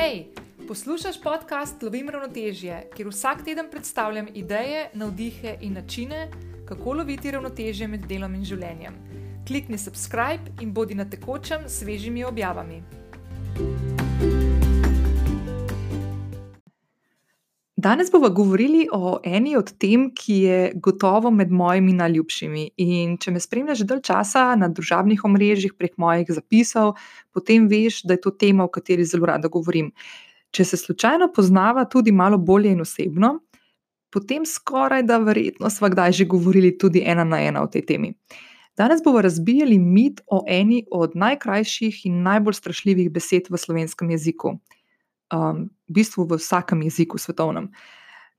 Hej, poslušaj podcast Lovim ravnotežje, kjer vsak teden predstavljam ideje, navdihe in načine, kako loviti ravnotežje med delom in življenjem. Klikni subscribe in bodi na tekočem s svežimi objavami. Danes bomo govorili o eni od tem, ki je gotovo med mojimi najljubšimi. In če me spremljaš že dalj časa na družabnih omrežjih prek mojih zapisov, potem veš, da je to tema, o kateri zelo rada govorim. Če se slučajno poznava tudi malo bolje in osebno, potem skoraj da verjetno sva kdaj že govorili tudi ena na ena o tej temi. Danes bomo razbijali mit o eni od najkrajših in najbolj strašljivih besed v slovenskem jeziku um, v bistvu v vsakem jeziku svetovnem.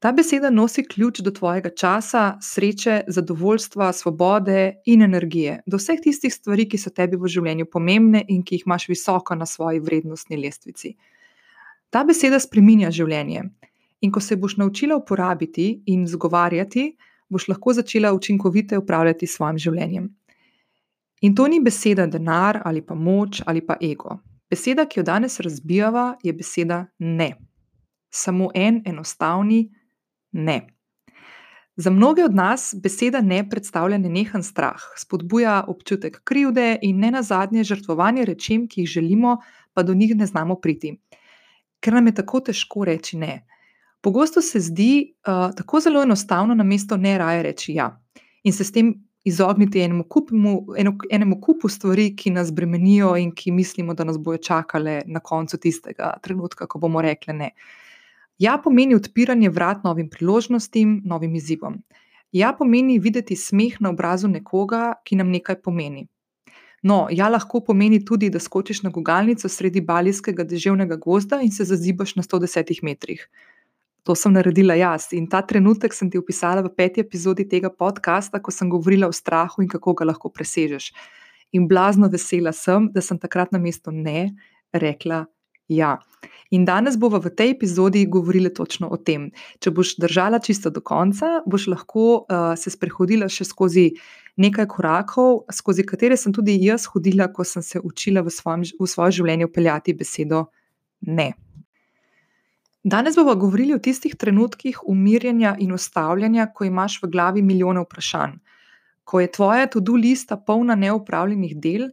Ta beseda nosi ključ do tvojega časa, sreče, zadovoljstva, svobode in energije, do vseh tistih stvari, ki so tebi v življenju pomembne in ki jih imaš visoko na svoji vrednostni lestvici. Ta beseda spreminja življenje. In ko se boš naučila uporabiti in zgovarjati, boš lahko začela učinkovito upravljati s svojim življenjem. In to ni beseda denar ali pa moč ali pa ego. Beseda, ki jo danes razbijava, je beseda ne. Samo en enostavni ne. Za mnoge od nas beseda ne predstavlja nenehen strah, spodbuja občutek krivde in ne nazadnje žrtvovanje rečem, ki jih želimo, pa do njih ne znamo priti. Ker nam je tako težko reči ne. Pogosto se zdi uh, tako zelo enostavno, na mesto ne raje reči ja. In se s tem izogniti enemu kupu, enemu kupu stvari, ki nas bremenijo in ki mislimo, da nas bojo čakale na koncu tistega trenutka, ko bomo rekli ne. Ja, pomeni odpiranje vrat novim priložnostim, novim izzivom. Ja, pomeni videti smeh na obrazu nekoga, ki nam nekaj pomeni. No, ja, lahko pomeni tudi, da skočiš na gugalnico sredi balijskega deževnega gozda in se zazibaš na 110 metrih to sem naredila jaz. In ta trenutek sem ti opisala v peti epizodi tega podcasta, ko sem govorila o strahu in kako ga lahko presežeš. In blazno vesela sem, da sem takrat na mesto ne rekla ja. In danes bomo v tej epizodi govorili točno o tem. Če boš držala čisto do konca, boš lahko uh, se sprehodila še skozi nekaj korakov, skozi katere sem tudi jaz hodila, ko sem se učila v, svojem, v svoje življenje upeljati besedo ne. Danes bomo govorili o tistih trenutkih umirjanja in ustavljanja, ko imaš v glavi milijone vprašanj, ko je tvoja to-do lista polna neupravljenih del,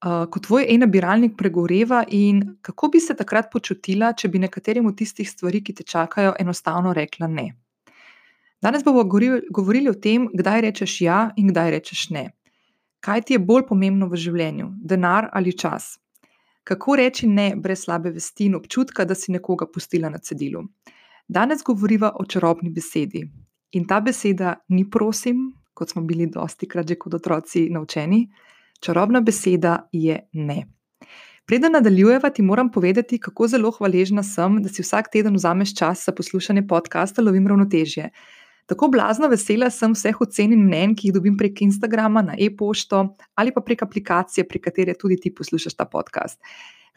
ko tvoj e-nabiralnik pregoreva in kako bi se takrat počutila, če bi nekaterim od tistih stvari, ki te čakajo, enostavno rekla ne. Danes bomo govorili o tem, kdaj rečeš ja in kdaj rečeš ne. Kaj ti je bolj pomembno v življenju, denar ali čas? Kako reči ne brez slabe vesti in občutka, da si nekoga pustila na cedilu? Danes govoriva o čarobni besedi. In ta beseda ni prosim, kot smo bili dosti krat že kot otroci naučeni, čarobna beseda je ne. Preden nadaljujeva, ti moram povedati, kako zelo hvaležna sem, da si vsak teden vzameš čas za poslušanje podcasta Lovim ravnotežje. Tako blazno vesela sem vseh ocen in mnen, ki jih dobim prek Instagrama, na e-pošto ali pa prek aplikacije, prek katere tudi ti poslušaš ta podcast.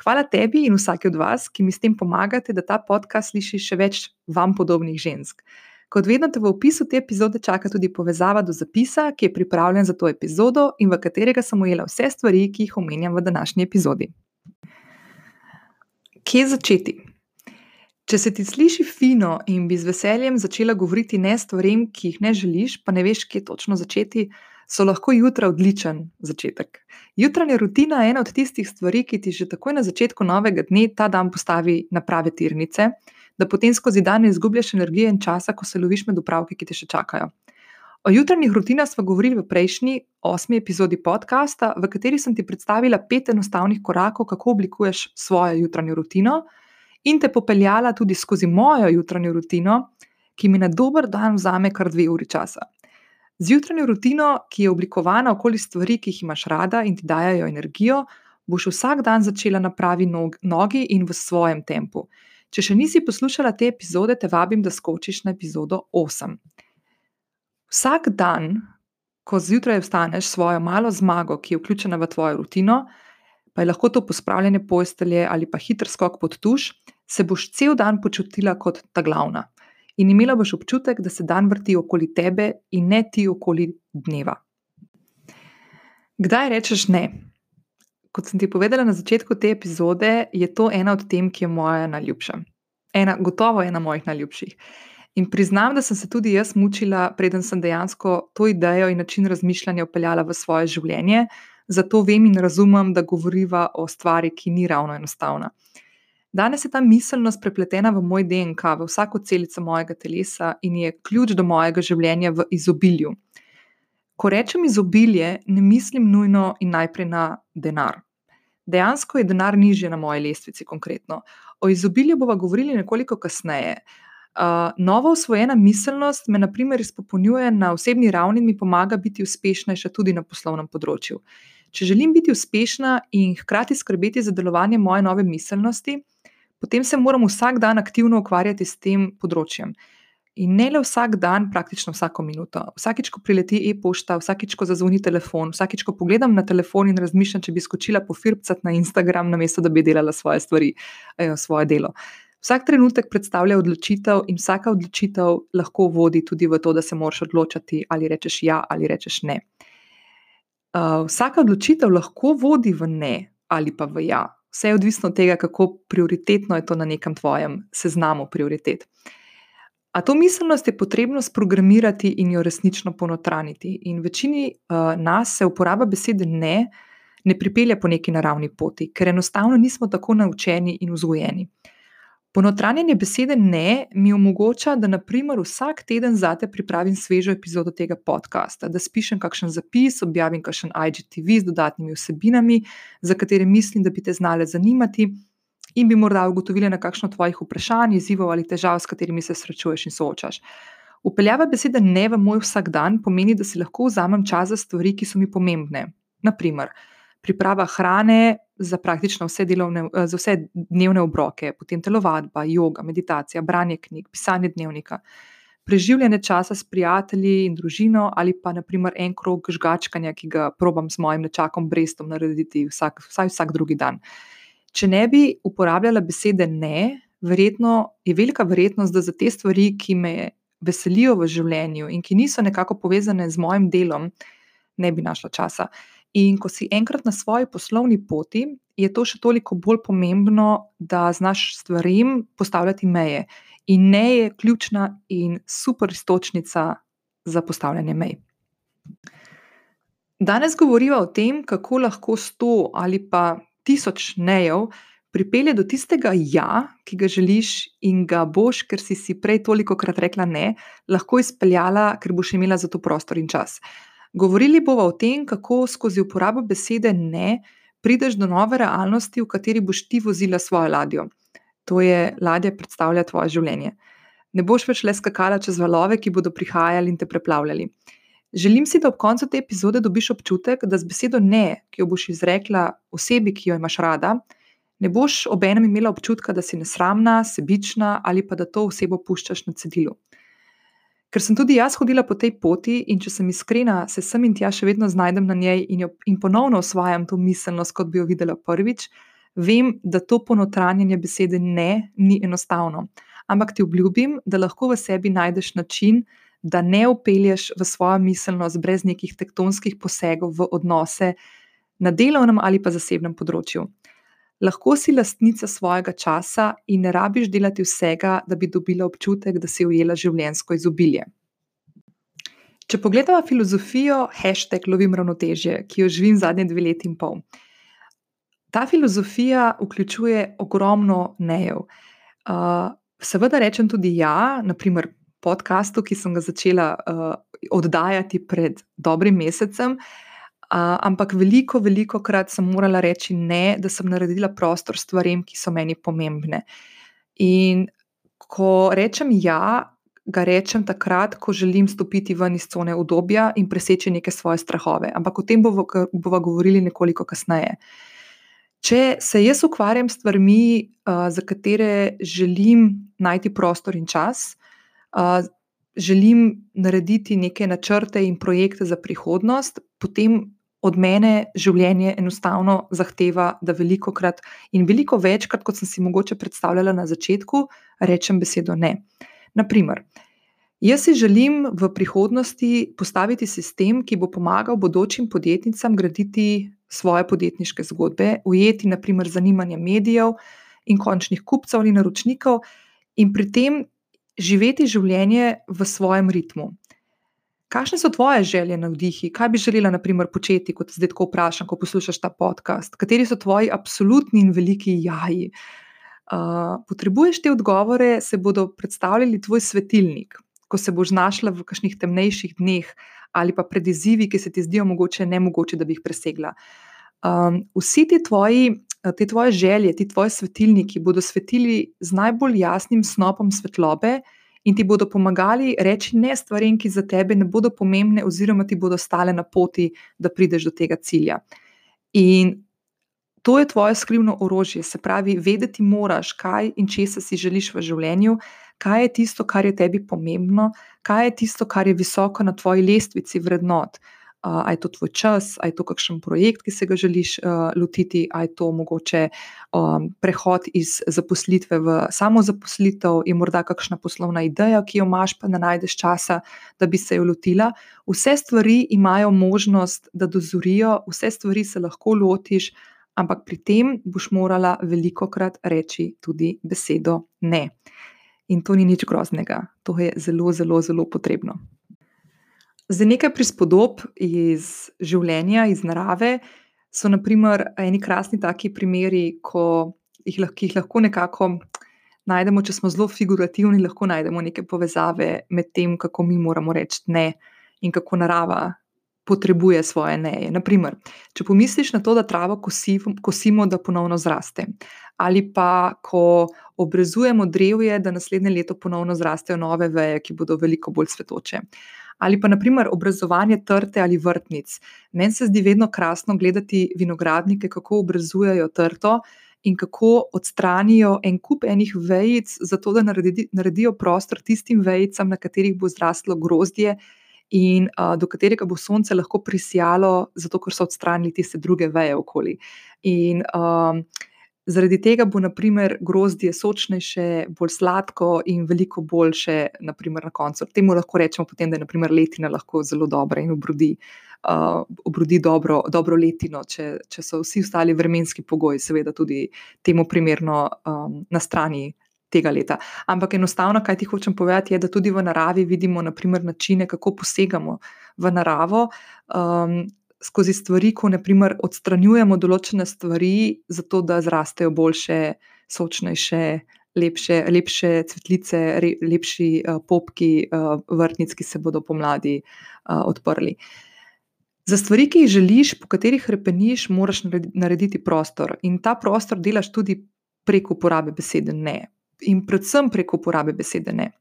Hvala tebi in vsaki od vas, ki mi s tem pomagate, da ta podcast sliši še več vam podobnih žensk. Kot vedno te v opisu te epizode čaka tudi povezava do zapisa, ki je pripravljen za to epizodo in v katerega sem ujela vse stvari, ki jih omenjam v današnji epizodi. Kje začeti? Če se ti sliši fino in bi z veseljem začela govoriti ne stvarem, ki jih ne želiš, pa ne veš, kje točno začeti, so lahko jutra odličen začetek. Jutranja rutina je ena od tistih stvari, ki ti že takoj na začetku novega dne ta dan postavi na prave tirnice, da potem skozi dan izgubljaš energije in časa, ko se loviš med upravki, ki te še čakajo. O jutranjih rutinah smo govorili v prejšnji, osmi epizodi podcasta, v kateri sem ti predstavila pet enostavnih korakov, kako oblikuješ svojo jutranjo rutino in te popeljala tudi skozi mojo jutranjo rutino, ki mi na dober dan vzame kar dve uri časa. Z jutranjo rutino, ki je oblikovana okoli stvari, ki jih imaš rada in ti dajo energijo, boš vsak dan začela na pravi nogi in v svojem tempu. Če še nisi poslušala te epizode, te vabim, da skočiš na epizodo 8. Vsak dan, ko zjutraj vstaneš svojo malo zmago, ki je vključena v tvojo rutino, pa je lahko to pospravljanje postelje ali pa hiter skok pod tuš, se boš cel dan počutila kot ta glavna. In imela boš občutek, da se dan vrti okoli tebe in ne ti okoli dneva. Kdaj rečeš ne? kot sem ti povedala na začetku te epizode, je to ena od tem, ki je moja najljubša. Ena, gotovo ena mojih najljubših. In priznam, da sem se tudi jaz mučila, preden sem dejansko to idejo in način razmišljanja upeljala v svoje življenje, zato vem in razumem, da govoriva o stvari, ki ni ravno enostavna. Danes je ta miselnost prepletena v moj DNK, v vsako celico mojega telesa in je ključ do mojega življenja v izobilju. Ko rečem izobilje, ne mislim nujno in najprej na denar. Dejansko je denar nižje na moji lestvici, konkretno. O izobilju bomo govorili nekoliko kasneje. Uh, nova usvojena miselnost me, na primer, izpopolnjuje na osebni ravni in mi pomaga biti uspešnejša tudi na poslovnem področju. Če želim biti uspešna in hkrati skrbeti za delovanje moje nove miselnosti, potem se moram vsak dan aktivno ukvarjati s tem področjem. In ne le vsak dan, praktično vsako minuto. Vsakič, ko prileti e-pošta, vsakič, ko zazvoni telefon, vsakič, ko pogledam na telefon in razmišljam, če bi skočila po firpcat na Instagram, namesto da bi delala svoje stvari, eh, svoje delo. Vsak trenutek predstavlja odločitev, in vsaka odločitev lahko vodi tudi v to, da se moraš odločiti, ali rečeš ja ali rečeš ne. Uh, vsaka odločitev lahko vodi v ne ali pa v ja. Vse je odvisno od tega, kako prioritetno je to na nekem tvojem seznamu prioritet. Uh, A to miselnost je potrebno sprogramirati in jo resnično ponotraniti. In večini uh, nas se uporaba besede ne, ne pripelje po neki naravni poti, ker enostavno nismo tako naučeni in vzgojeni. Ponotranjanje besede ne mi omogoča, da naprimer vsak teden zate pripravim svežo epizodo tega podcasta, da spišem kakšen zapis, objavim kakšen IGTV z dodatnimi vsebinami, za katere mislim, da bi te znale zanimati in bi morda ugotovili na kakšno tvojih vprašanj, izzivov ali težav, s katerimi se srečuješ in soočaš. Upeljava besede ne v moj vsakdan pomeni, da si lahko vzamem čas za stvari, ki so mi pomembne. Naprimer, priprava hrane za praktično vse, delovne, za vse dnevne obroke, potem telovadba, yoga, meditacija, branje knjig, pisanje dnevnika, preživljanje časa s prijatelji in družino, ali pa naprimer en krog žgačkanja, ki ga probam s mojim nečakom Brestom narediti vsak, vsaj vsak drugi dan. Če ne bi uporabljala besede ne, verjetno je velika verjetnost, da za te stvari, ki me veselijo v življenju in ki niso nekako povezane z mojim delom, ne bi našla časa. In ko si enkrat na svoji poslovni poti, je to še toliko bolj pomembno, da znaš stvarim postavljati meje. In ne je ključna in super istočnica za postavljanje mej. Danes govorimo o tem, kako lahko sto ali pa tisoč nejev, pripelje do tistega ja, ki ga želiš in ga boš, ker si si prej toliko krat rekla ne, lahko izpeljala, ker boš imela za to prostor in čas. Govorili bomo o tem, kako skozi uporabo besede ne prideš do nove realnosti, v kateri boš ti vozila svojo ladjo. To je ladja, predstavlja tvoje življenje. Ne boš več le skakala čez valove, ki bodo prihajali in te preplavljali. Želim si, da ob koncu te epizode dobiš občutek, da z besedo ne, ki jo boš izrekla osebi, ki jo imaš rada, ne boš obenem imela občutka, da si nesramna, sebična ali pa da to osebo puščaš na cedilu. Ker sem tudi jaz hodila po tej poti in če sem iskrena, se sem in tja še vedno znajdem na njej in, jo, in ponovno osvajam to miselnost, kot bi jo videla prvič, vem, da to ponotranjanje besede ne ni enostavno. Ampak ti obljubim, da lahko v sebi najdeš način, da ne upelješ v svojo miselnost brez nekih tektonskih posegov v odnose na delovnem ali pa zasebnem področju. Lahko si lastnica svojega časa in ne rabiš delati vsega, da bi dobila občutek, da si ujela življenjsko izobilje. Če pogledamo filozofijo, hashtag lovim ravnotežje, ki jo živim zadnje dve leti in pol. Ta filozofija vključuje ogromno nejev. Uh, seveda rečem tudi ja, naprimer podkastu, ki sem ga začela uh, oddajati pred dobrim mesecem. Uh, ampak veliko, veliko krat sem morala reči ne, da sem naredila prostor stvarem, ki so meni pomembne. In ko rečem ja, ga rečem takrat, ko želim stopiti ven iz cone obdobja in preseči neke svoje strahove. Ampak o tem bomo bova govorili nekoliko kasneje. Če se jaz ukvarjam s stvarmi, uh, za katere želim najti prostor in čas, želim narediti neke načrte in projekte za prihodnost, potem od mene življenje enostavno zahteva, da veliko krat in veliko večkrat, kot sem si mogoče predstavljala na začetku, rečem besedo ne. Naprimer, Jaz si želim v prihodnosti postaviti sistem, ki bo pomagal bodočim podjetnicam graditi svoje podjetniške zgodbe, ujeti naprimer zanimanje medijev in končnih kupcev ali naročnikov, in pri tem živeti življenje v svojem ritmu. Kakšne so tvoje želje na vdihi? Kaj bi želela, naprimer, početi, kot zdaj tako vprašam, ko poslušaš ta podcast? Kateri so tvoji absolutni in veliki jaji? Uh, potrebuješ te odgovore, se bodo predstavljali tvoj svetilnik, ko se boš znašla v kakšnih temnejših dneh ali pa pred izzivi, ki se ti zdijo mogoče nemogoče, da bi jih presegla. Um, vsi ti tvoji, te tvoje želje, ti tvoji svetilniki bodo svetili z najbolj jasnim snopom svetlobe in ti bodo pomagali reči ne stvarem, ki za tebe ne bodo pomembne, oziroma ti bodo stale na poti, da prideš do tega cilja. In to je tvoje skrivno orožje, se pravi, vedeti moraš, kaj in česa si želiš v življenju, kaj je tisto, kar je tebi pomembno, kaj je tisto, kar je visoko na tvoji lestvici vrednot uh, je to tvoj čas, ali je to kakšen projekt, ki se ga želiš uh, lotiti, ali je to mogoče um, prehod iz zaposlitve v samozaposlitev, je morda kakšna poslovna ideja, ki jo imaš, pa ne najdeš časa, da bi se jo lotila. Vse stvari imajo možnost, da dozorijo, vse stvari se lahko lotiš. Ampak pri tem boš morala veliko krat reči tudi besedo ne. In to ni nič groznega, to je zelo, zelo, zelo potrebno. Za nekaj prispodob iz življenja, iz narave, so naprimer eni krasni taki primeri, ko jih, ki jih lahko nekako najdemo, če smo zelo figurativni, lahko najdemo neke povezave med tem, kako mi moramo reči ne in kako narava potrebuje svoje neje. Naprimer, če pomisliš na to, da travo kosimo, kosimo, da ponovno zraste, ali pa ko obrezujemo drevje, da naslednje leto ponovno zrastejo nove veje, ki bodo veliko bolj svetoče ali pa naprimer obrazovanje trte ali vrtnic. Meni se zdi vedno krasno gledati vinogradnike, kako obrazujejo trto in kako odstranijo en kup enih vejic, zato da naredi, naredijo prostor tistim vejicam, na katerih bo zraslo grozdje. In uh, do katerega bo sonce lahko prisijalo, zato ker so odstranili tiste druge veje okoli. In uh, Zaradi tega bo, naprimer, grozdje sočnejše, bolj sladko in veliko boljše, naprimer, na koncu. Temu lahko rečemo, potem, da je naprimer, letina lahko zelo dobra in obrodi, uh, obrodi dobro, dobro letino, če, če so vsi ostali vremenski pogoji, seveda, tudi temu primerno um, na strani tega leta. Ampak enostavno, kaj ti hočem povedati, je, da tudi v naravi vidimo naprimer, načine, kako posegamo v naravo. Um, skozi stvari, ko naprimer odstranjujemo določene stvari, zato da zrastejo boljše, sočnejše, lepše, lepše cvetlice, re, lepši uh, popki uh, vrtnic, ki se bodo pomladi uh, odprli. Za stvari, ki jih želiš, po katerih repeniš, moraš narediti prostor. In ta prostor delaš tudi preko uporabe besede ne. In predvsem preko uporabe besede ne.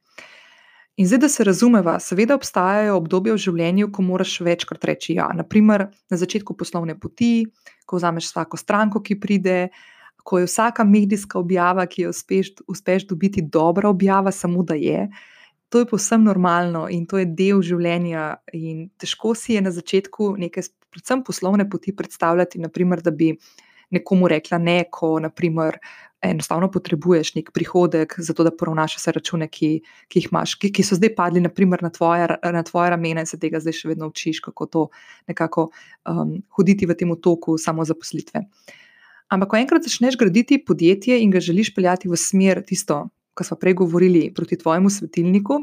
In zdaj, da se razumeva, seveda obstajajo obdobja v življenju, ko moraš večkrat reči ja. Naprimer, na začetku poslovne poti, ko vzameš vsako stranko, ki pride, ko je vsaka medijska objava, ki jo uspeš, uspeš dobiti, dobra objava, samo da je. To je povsem normalno in to je del življenja. In težko si je na začetku nekaj, predvsem poslovne poti, predstavljati, naprimer, da bi nekomu rekla ne, ko naprimer, enostavno potrebuješ nek prihodek, zato da poravnaš vse račune, ki, ki jih imaš, ki, ki so zdaj padli naprimer, na, tvoje, na tvoje ramena in se tega zdaj še vedno učiš, kako to nekako um, hoditi v tem otoku samo zaposlitve. Ampak, ko enkrat začneš graditi podjetje in ga želiš peljati v smer tisto, kar smo prej govorili, proti tvojemu svetilniku,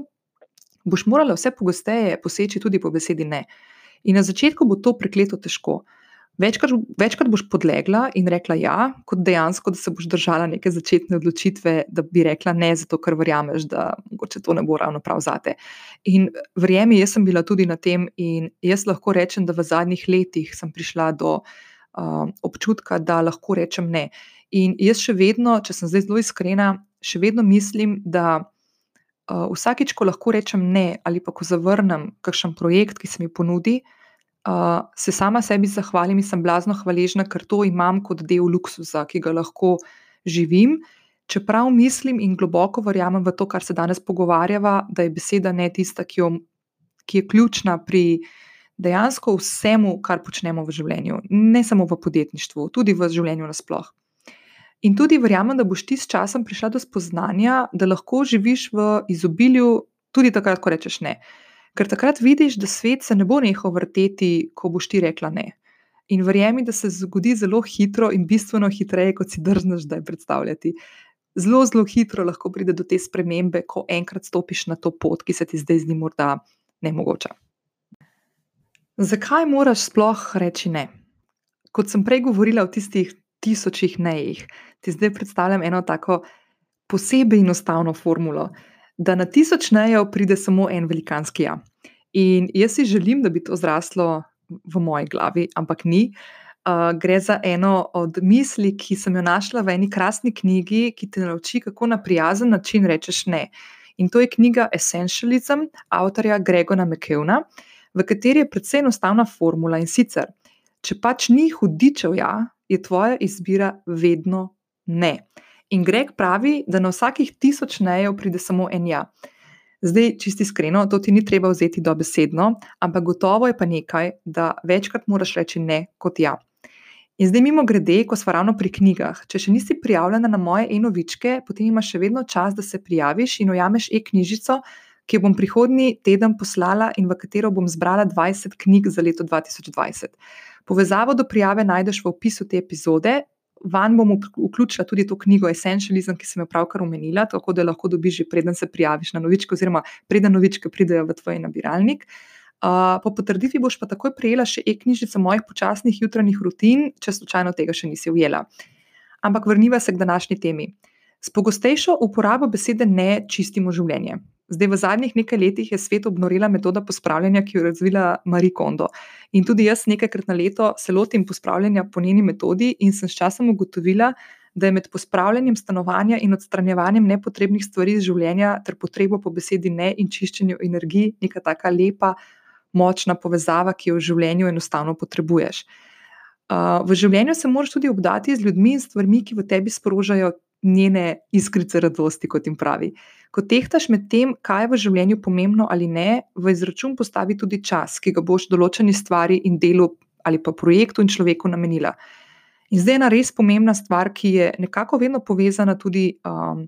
boš morala vse pogosteje poseči tudi po besedi ne. In na začetku bo to prekleto težko. Večkrat, večkrat boš podlegla in rekla ja, kot dejansko, da se boš držala neke začetne odločitve, da bi rekla ne, zato ker verjameš, da mogoče to ne bo ravno prav zate. In verjemi, jaz sem bila tudi na tem, in jaz lahko rečem, da v zadnjih letih sem prišla do uh, občutka, da lahko rečem ne. In jaz še vedno, če sem zdaj zelo iskrena, še vedno mislim, da uh, vsakič, ko lahko rečem ne, ali pa ko zavrnem kakšen projekt, ki se mi ponudi uh, se sama sebi zahvalim in sem blazno hvaležna, ker to imam kot del luksusa, ki ga lahko živim. Čeprav mislim in globoko verjamem v to, kar se danes pogovarjava, da je beseda ne tista, ki, jo, ki je ključna pri dejansko vsemu, kar počnemo v življenju, ne samo v podjetništvu, tudi v življenju nasploh. In tudi verjamem, da boš ti s časom prišla do spoznanja, da lahko živiš v izobilju tudi takrat, ko rečeš ne. Ker takrat vidiš, da svet se ne bo nehal vrteti, ko boš ti rekla ne. In verjemi, da se zgodi zelo hitro in bistveno hitreje, kot si drzneš zdaj predstavljati. Zelo, zelo hitro lahko pride do te spremembe, ko enkrat stopiš na to pot, ki se ti zdaj zdi morda nemogoča. Zakaj moraš sploh reči ne? Kot sem prej govorila o tistih tisočih nejih, ti zdaj predstavljam eno tako posebej enostavno formulo, da na tisoč nejev pride samo en velikanski ja. In jaz si želim, da bi to zraslo v moji glavi, ampak ni. Uh, gre za eno od misli, ki sem jo našla v eni krasni knjigi, ki te nauči, kako na prijazen način rečeš ne. In to je knjiga Essentialism avtorja Gregona McKeona, v kateri je predvsem enostavna formula in sicer, če pač ni hudičev ja, je tvoja izbira vedno ne. In Greg pravi, da na vsakih tisoč nejev pride samo en ja. Zdaj, čisti iskreno, to ti ni treba vzeti dobesedno, ampak gotovo je pa nekaj, da večkrat moraš reči ne kot ja. In zdaj, mimo grede, ko smo ravno pri knjigah, če še nisi prijavljena na moje e-novičke, potem imaš še vedno čas, da se prijaviš in ujameš e-knjižico, ki jo bom prihodnji teden poslala in v katero bom zbrala 20 knjig za leto 2020. Povezavo do prijave najdeš v opisu te epizode, Van bom vključila tudi to knjigo Essentialism, ki sem jo pravkar omenila, tako da lahko dobiš, preden se prijaviš na novičke, oziroma preden novičke pridejo v tvoj nabiralnik. Uh, po potrditvi boš pa takoj prejela še e-knjižico mojih počasnih jutranjih rutin, če slučajno tega še nisi ujela. Ampak vrniva se k današnji temi. S pogostejšo uporabo besede ne čistimo življenje. Zdaj, v zadnjih nekaj letih je svet obnorila metoda pospravljanja, ki jo je razvila Marie Kondo. In tudi jaz nekajkrat na leto se lotim pospravljanja po njeni metodi, in sem s časom ugotovila, da je med pospravljanjem stanovanja in odstranjevanjem nepotrebnih stvari iz življenja ter potrebo po besedi ne in čiščenju energij neka taka lepa, močna povezava, ki jo v življenju enostavno potrebuješ. Uh, v življenju se moraš tudi obdati z ljudmi in stvarmi, ki v tebi sprožajo njene iskrice radosti, kot jim pravi. Ko tehtaš med tem, kaj je v življenju pomembno ali ne, v izračun postavi tudi čas, ki ga boš določeni stvari in delu ali pa projektu in človeku namenila. In zdaj je ena res pomembna stvar, ki je nekako vedno povezana tudi um,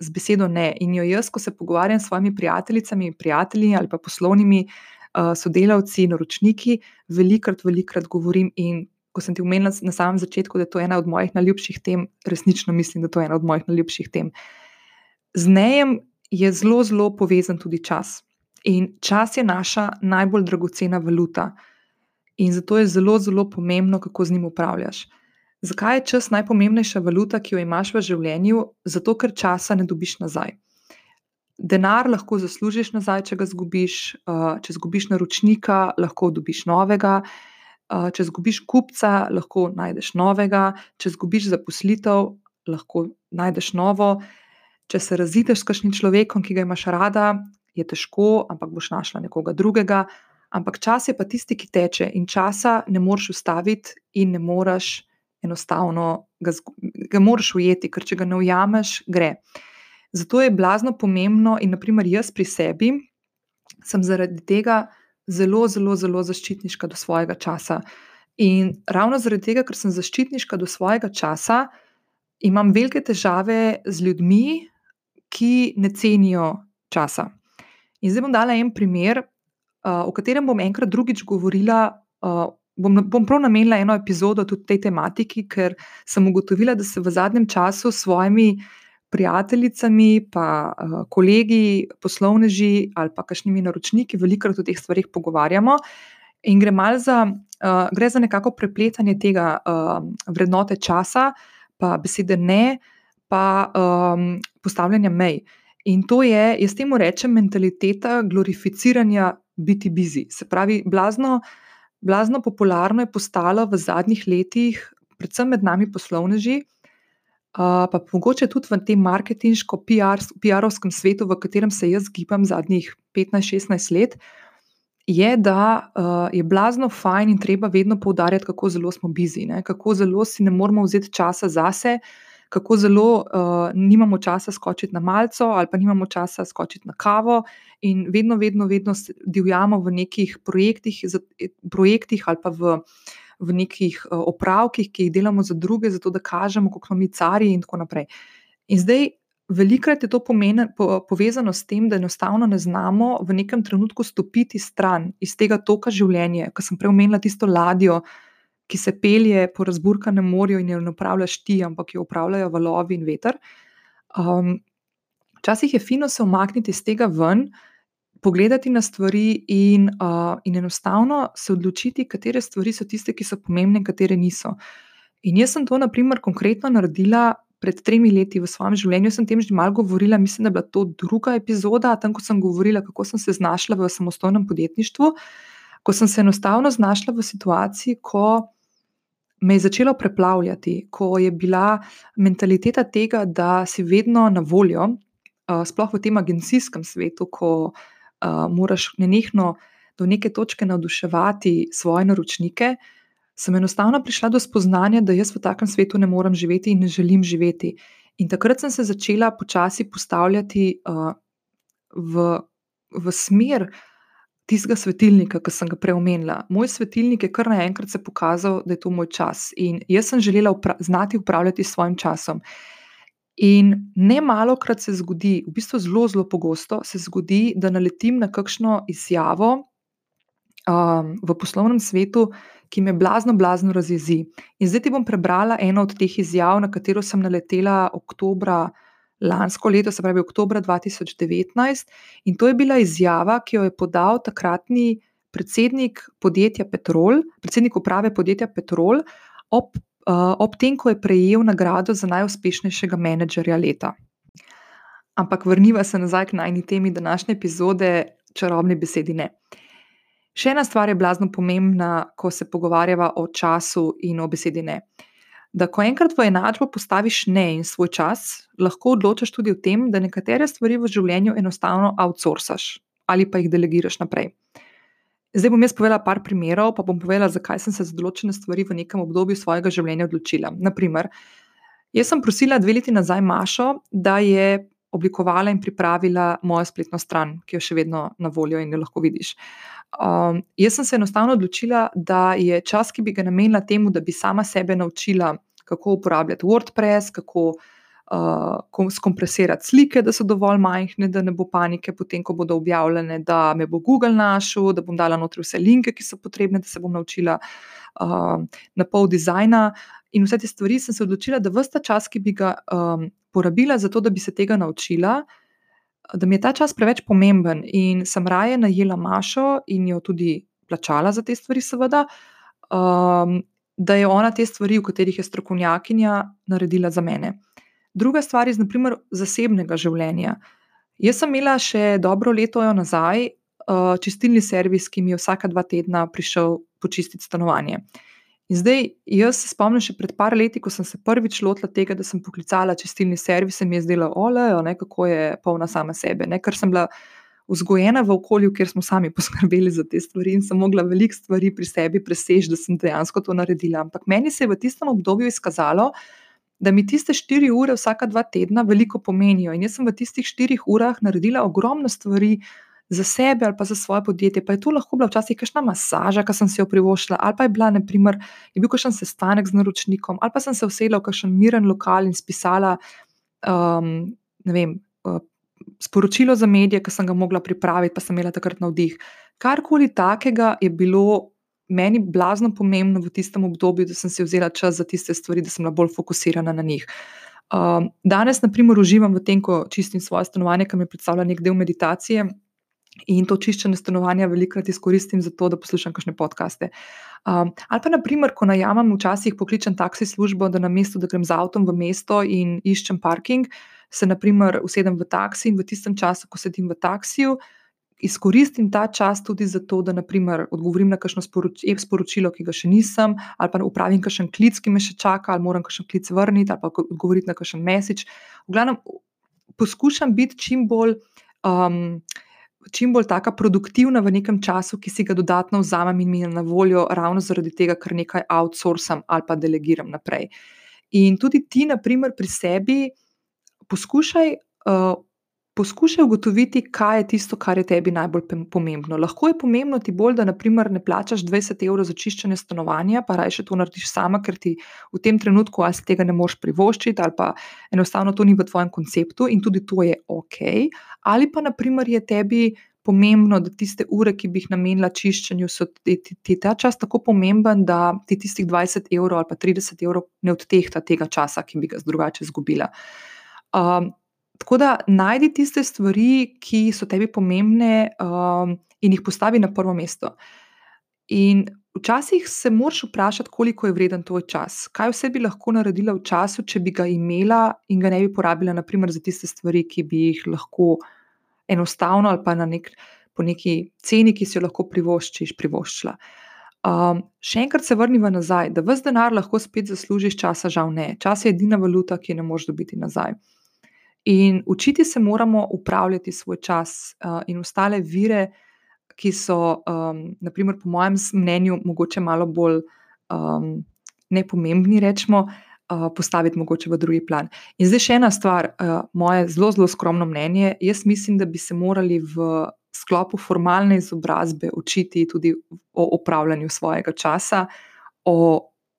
z besedo ne. In jo jaz, ko se pogovarjam s svojimi prijateljicami, prijatelji ali pa poslovnimi uh, sodelavci, naročniki, velikrat, velikrat govorim in ko sem ti omenila na samem začetku, da je to ena od mojih najljubših tem, resnično mislim, da je to ena od mojih najljubših tem. Z nejem je zelo, zelo povezan tudi čas. In čas je naša najbolj dragocena valuta. In zato je zelo, zelo pomembno, kako z njim upravljaš. Zakaj je čas najpomembnejša valuta, ki jo imaš v življenju? Zato, ker časa ne dobiš nazaj. Denar lahko zaslužiš nazaj, če ga zgubiš, če zgubiš naročnika, lahko dobiš novega. Če zgubiš kupca, lahko najdeš novega, če zgubiš zaposlitev, lahko najdeš novo. Če se razideš s kakšnim človekom, ki ga imaš rada, je težko, ampak boš našla nekoga drugega. Ampak čas je pa tisti, ki teče in časa ne moreš ustaviti, in ne moreš enostavno ga, ga moraš ujeti, ker če ga ne ujameš, gre. Zato je blazno pomembno, in naprimer jaz pri sebi sem zaradi tega zelo, zelo, zelo zaščitniška do svojega časa. In ravno zaradi tega, ker sem zaščitniška do svojega časa, imam velike težave z ljudmi, ki ne cenijo časa. In zdaj bom dala en primer, uh, o katerem bom enkrat drugič govorila. Uh, bom, bom prav namenila eno epizodo tudi tej tematiki, ker sem ugotovila, da se v zadnjem času s svojimi prijateljicami, pa uh, kolegi, poslovneži ali pa kakšnimi naročniki, velikokrat o teh stvarih pogovarjamo. In gre, za, uh, gre za nekako prepletanje tega uh, vrednote časa, pa besede ne, pa um, postavljanja mej. In to je, jaz temu rečem, mentaliteta glorificiranja biti busy. Se pravi, blazno, blazno popularno je postalo v zadnjih letih, predvsem med nami poslovneži, pa mogoče tudi v tem marketinško-PR-ovskem svetu, v katerem se jaz gibam zadnjih 15-16 let, je, da je blazno fajn in treba vedno poudarjati, kako zelo smo bizi, kako zelo si ne moramo vzeti časa zase. Kako zelo uh, nimamo časa skočiti na malce, ali pa nimamo časa skočiti na kavo, in vedno, vedno, vedno divjamo v nekih projektih, projektih ali pa v uh, v nekih eh, opravkih, ki jih delamo za druge, zato da kažemo, kako smo mi cari in tako naprej. In zdaj velikrat je to pomeni, po, povezano s tem, da enostavno ne znamo v nekem trenutku stopiti stran iz tega toka življenja. Ker sem prej omenila tisto ladjo, ki se pelje po razburkanem morju in jo ne upravljaš ti, ampak jo upravljajo valovi in veter. Um, včasih je fino se omakniti iz tega ven, pogledati na stvari in, uh, in enostavno se odločiti, katere stvari so tiste, ki so pomembne, katere niso. In jaz sem to, na primer, konkretno naredila pred tremi leti v svojem življenju. Sem tem že malo govorila, mislim, da je bila to druga epizoda, tam, ko sem govorila, kako sem se znašla v samostojnem podjetništvu, ko sem se enostavno znašla v situaciji, ko me je začelo preplavljati, ko je bila mentaliteta tega, da si vedno na voljo, sploh v tem agencijskem svetu, ko uh, moraš nenehno do neke točke navduševati svoje naročnike, sem enostavno prišla do spoznanja, da jaz v takem svetu ne morem živeti in ne želim živeti. In takrat sem se začela počasi postavljati uh, v, v smer tistega svetilnika, ki sem ga preomenila. Moj svetilnik je kar naenkrat se pokazal, da je to moj čas. In jaz sem želela upra znati upravljati s svojim časom. In ne malo krat se zgodi, v bistvu zelo, zelo pogosto se zgodi, da naletim na kakšno izjavo um, v poslovnem svetu, ki me blazno, blazno razjezi. In zdaj ti bom prebrala eno od teh izjav, na katero sem naletela oktobra lansko leto, se pravi oktober 2019. In to je bila izjava, ki jo je podal takratni predsednik podjetja Petrol, predsednik uprave podjetja Petrol ob ob tem, ko je prejel nagrado za najuspešnejšega menedžerja leta. Ampak vrniva se nazaj k najni temi današnje epizode, čarobni besedi ne. Še ena stvar je blazno pomembna, ko se pogovarjava o času in o besedi ne. Da, ko enkrat v enačbo postaviš ne in svoj čas, lahko odločaš tudi o tem, da nekatere stvari v življenju enostavno outsourcaš ali pa jih delegiraš naprej. Zdaj bom jaz povedala par primerov, pa bom povedala, zakaj sem se za določene stvari v nekem obdobju svojega življenja odločila. Naprimer, jaz sem prosila dve leti nazaj Mašo, da je oblikovala in pripravila mojo spletno stran, ki jo še vedno na voljo in jo lahko vidiš. Um, jaz sem se enostavno odločila, da je čas, ki bi ga namenila temu, da bi sama sebe naučila, kako uporabljati WordPress, kako uh, uh, skompresirati slike, da so dovolj majhne, da ne bo panike, potem, ko bodo objavljene, da me bo Google našel, da bom dala noter vse linke, ki so potrebne, da se bom naučila uh, na pol dizajna. In vse te stvari sem se odločila, da vsta čas, ki bi ga um, porabila za to, da bi se tega naučila, da mi je ta čas preveč pomemben in sem raje najela Mašo in jo tudi plačala za te stvari, seveda. Um, Da je ona te stvari, v katerih je strokovnjakinja, naredila za mene. Druga stvar iz, naprimer, zasebnega življenja. Jaz sem imela še dobro leto nazaj uh, čistilni servis, ki mi je vsaka dva tedna prišel počistiti stanovanje. In zdaj, jaz se spomnim še pred par leti, ko sem se prvič lotila tega, da sem poklicala čistilni servis, se mi je zdelo, olejo, kako je polna sama sebe. Ne? Ker sem bila vzgojena v okolju, kjer smo sami poskrbeli za te stvari in sem mogla veliko stvari pri sebi preseči, da sem dejansko to naredila. Ampak meni se je v tistem obdobju izkazalo, da da mi tiste štiri ure vsaka dva tedna veliko pomenijo. In jaz sem v tistih štirih urah naredila ogromno stvari za sebe ali pa za svoje podjetje. Pa je to lahko bila včasih kakšna masaža, ki sem si jo privoščila, ali pa je, bila, naprimer, je bil kakšen sestanek z naročnikom, ali pa sem se usedla v kakšen miren lokal in spisala um, vem, uh, sporočilo za medije, ki sem ga mogla pripraviti, pa sem imela takrat navdih. Karkoli takega je bilo meni blazno pomembno v tistem obdobju, da sem si vzela čas za tiste stvari, da sem bila bolj fokusirana na njih. Um, danes, na primer, uživam v tem, ko čistim svoje stanovanje, ki mi predstavlja nek del meditacije. In to čiščenje stanovanja velikokrat izkoristim za to, da poslušam kakšne podkaste. Um, ali pa, naprimer, ko najamem, včasih pokličem taksi službo, da na mestu, da grem z avtom v mesto in iščem parking, se, naprimer, usedem v taksi in v tistem času, ko sedim v taksiju, izkoristim ta čas tudi za to, da naprimer, odgovorim na kakšno sporoč sporočilo, ki ga še nisem, ali pa upravim kakšen klic, ki me še čaka, ali moram kakšen klic vrniti, ali pa odgovoriti na kakšen mesič. V glavnem, poskušam biti čim bolj. Um, Čim bolj taka produktivna v nekem času, ki si ga dodatno vzamem in mi je na voljo, ravno zaradi tega, ker nekaj outsourcam ali pa delegiram naprej. In tudi ti, na primer, pri sebi poskušaj uh, poskušaj ugotoviti, kaj je tisto, kar je tebi najbolj pomembno. Lahko je pomembno ti bolj, da naprimer, ne plačaš 20 evrov za čiščenje stanovanja, pa raje to narediš sama, ker ti v tem trenutku ali si tega ne moreš privoščiti, ali pa enostavno to ni v tvojem konceptu in tudi to je ok. Ali pa naprimer je tebi. Pomembno, da tiste ure, ki bi jih namenila čiščenju, so ti, ti, ti ta čas tako pomemben, da ti tistih 20 evrov ali pa 30 evrov ne odtehta tega časa, ki bi ga drugače izgubila. Um, Tako da najdi tiste stvari, ki so tebi pomembne, um, in jih postavi na prvo mesto. In včasih se moraš vprašati, koliko je vreden tvoj čas. Kaj vse bi lahko naredila v času, če bi ga imela in ga ne bi porabila, naprimer, za tiste stvari, ki bi jih lahko enostavno ali pa na nek, po neki ceni, ki si jo lahko privoščiš, privoščila. Um, še enkrat se vrnimo nazaj, da vse denar lahko spet zaslužiš, časa žal ne. Čas je edina valuta, ki je ne moreš dobiti nazaj. In učiti se moramo upravljati svoj čas uh, in ostale vire, ki so, um, naprimer, po mojem mnenju, mogoče malo bolj um, nepomembni, rečemo, uh, postaviti mogoče v drugi plan. In zdaj še ena stvar, uh, moje zelo, zelo skromno mnenje. Jaz mislim, da bi se morali v sklopu formalne izobrazbe učiti tudi o upravljanju svojega časa, o